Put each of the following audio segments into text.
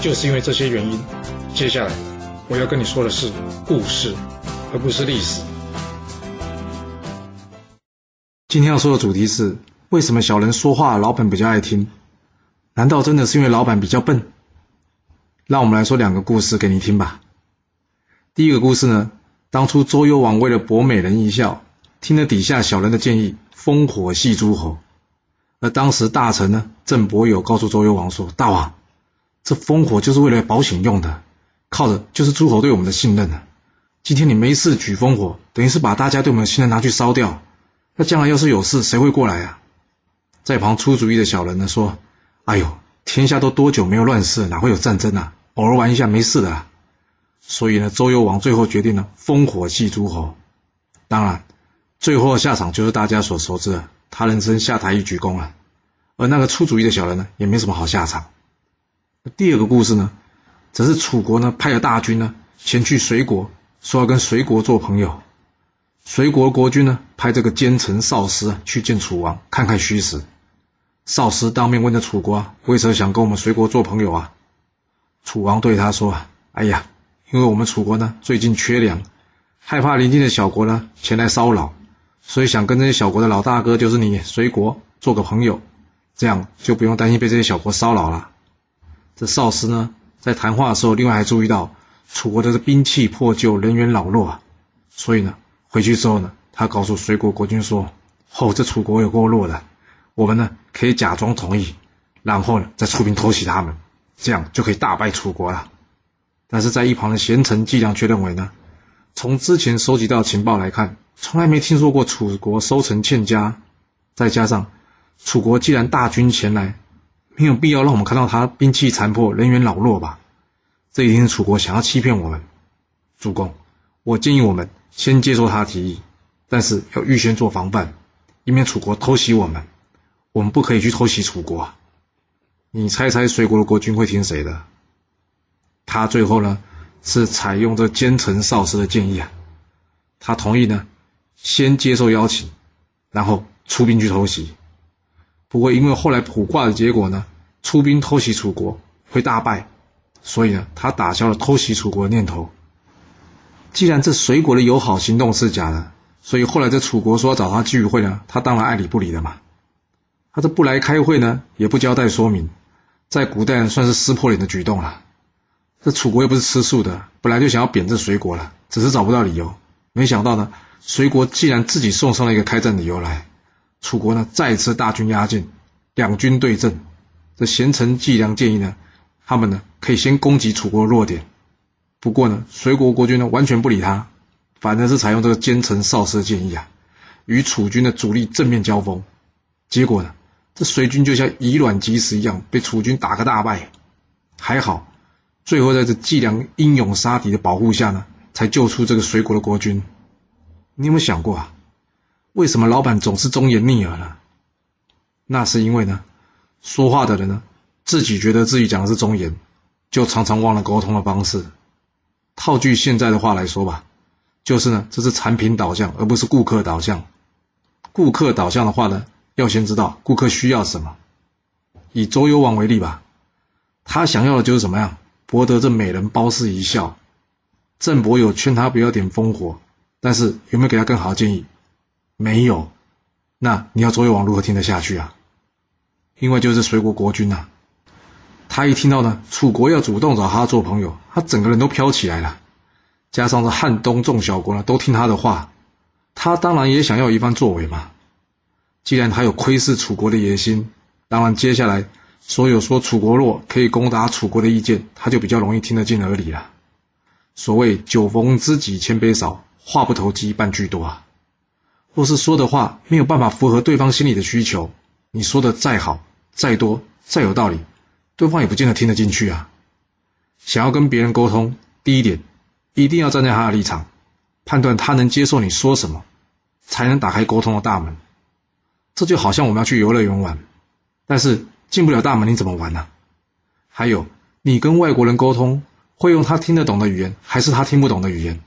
就是因为这些原因，接下来我要跟你说的是故事，而不是历史。今天要说的主题是：为什么小人说话老板比较爱听？难道真的是因为老板比较笨？让我们来说两个故事给你听吧。第一个故事呢，当初周幽王为了博美人一笑，听了底下小人的建议，烽火戏诸侯。而当时大臣呢，郑伯友告诉周幽王说：“大王。”这烽火就是为了保险用的，靠的就是诸侯对我们的信任呢。今天你没事举烽火，等于是把大家对我们的信任拿去烧掉。那将来要是有事，谁会过来啊？在旁出主意的小人呢说：“哎呦，天下都多久没有乱世，哪会有战争啊？偶尔玩一下没事的。”所以呢，周幽王最后决定了烽火戏诸侯。当然，最后的下场就是大家所熟知的，他人生下台一鞠躬了。而那个出主意的小人呢，也没什么好下场。第二个故事呢，则是楚国呢派了大军呢前去随国，说要跟随国做朋友。随国国君呢派这个奸臣少师去见楚王，看看虚实。少师当面问着楚国：“啊为什么想跟我们随国做朋友啊？”楚王对他说啊：“哎呀，因为我们楚国呢最近缺粮，害怕邻近的小国呢前来骚扰，所以想跟这些小国的老大哥，就是你随国做个朋友，这样就不用担心被这些小国骚扰了。”这少师呢，在谈话的时候，另外还注意到楚国的这兵器破旧，人员老弱啊，所以呢，回去之后呢，他告诉随国国君说：“哦，这楚国有够弱的，我们呢可以假装同意，然后呢再出兵偷袭他们，这样就可以大败楚国了。”但是在一旁的贤臣季梁却认为呢，从之前收集到情报来看，从来没听说过楚国收成欠佳，再加上楚国既然大军前来。没有必要让我们看到他兵器残破、人员老弱吧？这一定是楚国想要欺骗我们。主公，我建议我们先接受他的提议，但是要预先做防范，以免楚国偷袭我们。我们不可以去偷袭楚国。你猜猜，随国的国君会听谁的？他最后呢，是采用这奸臣少师的建议啊。他同意呢，先接受邀请，然后出兵去偷袭。不过，因为后来卜卦的结果呢，出兵偷袭楚国会大败，所以呢，他打消了偷袭楚国的念头。既然这随国的友好行动是假的，所以后来这楚国说要找他聚会呢，他当然爱理不理的嘛。他这不来开会呢，也不交代说明，在古代算是撕破脸的举动了。这楚国又不是吃素的，本来就想要贬这随国了，只是找不到理由。没想到呢，随国既然自己送上了一个开战理由来。楚国呢再次大军压境，两军对阵。这贤臣季梁建议呢，他们呢可以先攻击楚国的弱点。不过呢，随国国君呢完全不理他，反而是采用这个奸臣少师的建议啊，与楚军的主力正面交锋。结果呢，这随军就像以卵击石一样，被楚军打个大败。还好，最后在这季梁英勇杀敌的保护下呢，才救出这个随国的国君。你有没有想过啊？为什么老板总是忠言逆耳呢？那是因为呢，说话的人呢，自己觉得自己讲的是忠言，就常常忘了沟通的方式。套句现在的话来说吧，就是呢，这是产品导向，而不是顾客导向。顾客导向的话呢，要先知道顾客需要什么。以周幽王为例吧，他想要的就是怎么样博得这美人褒姒一笑。郑伯友劝他不要点烽火，但是有没有给他更好的建议？没有，那你要周幽王如何听得下去啊？因为就是随国国君呐，他一听到呢，楚国要主动找他做朋友，他整个人都飘起来了。加上这汉东众小国呢，都听他的话，他当然也想要一番作为嘛。既然他有窥视楚国的野心，当然接下来所有说楚国弱可以攻打楚国的意见，他就比较容易听得进耳里了。所谓酒逢知己千杯少，话不投机半句多啊。或是说的话没有办法符合对方心里的需求，你说的再好、再多、再有道理，对方也不见得听得进去啊。想要跟别人沟通，第一点，一定要站在他的立场，判断他能接受你说什么，才能打开沟通的大门。这就好像我们要去游乐园玩，但是进不了大门，你怎么玩呢？还有，你跟外国人沟通，会用他听得懂的语言，还是他听不懂的语言？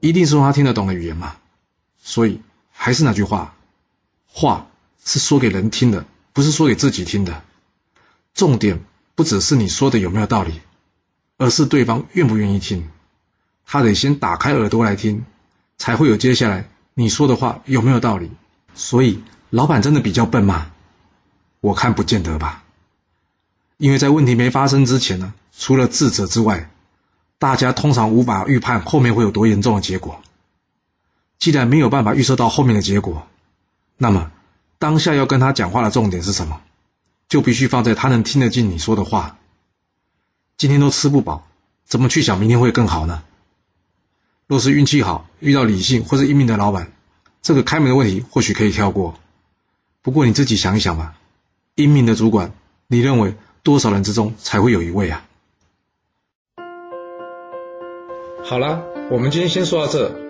一定是用他听得懂的语言嘛。所以，还是那句话，话是说给人听的，不是说给自己听的。重点不只是你说的有没有道理，而是对方愿不愿意听。他得先打开耳朵来听，才会有接下来你说的话有没有道理。所以，老板真的比较笨吗？我看不见得吧。因为在问题没发生之前呢，除了智者之外，大家通常无法预判后面会有多严重的结果。既然没有办法预测到后面的结果，那么当下要跟他讲话的重点是什么？就必须放在他能听得进你说的话。今天都吃不饱，怎么去想明天会更好呢？若是运气好，遇到理性或是英明的老板，这个开门的问题或许可以跳过。不过你自己想一想吧，英明的主管，你认为多少人之中才会有一位啊？好了，我们今天先说到这。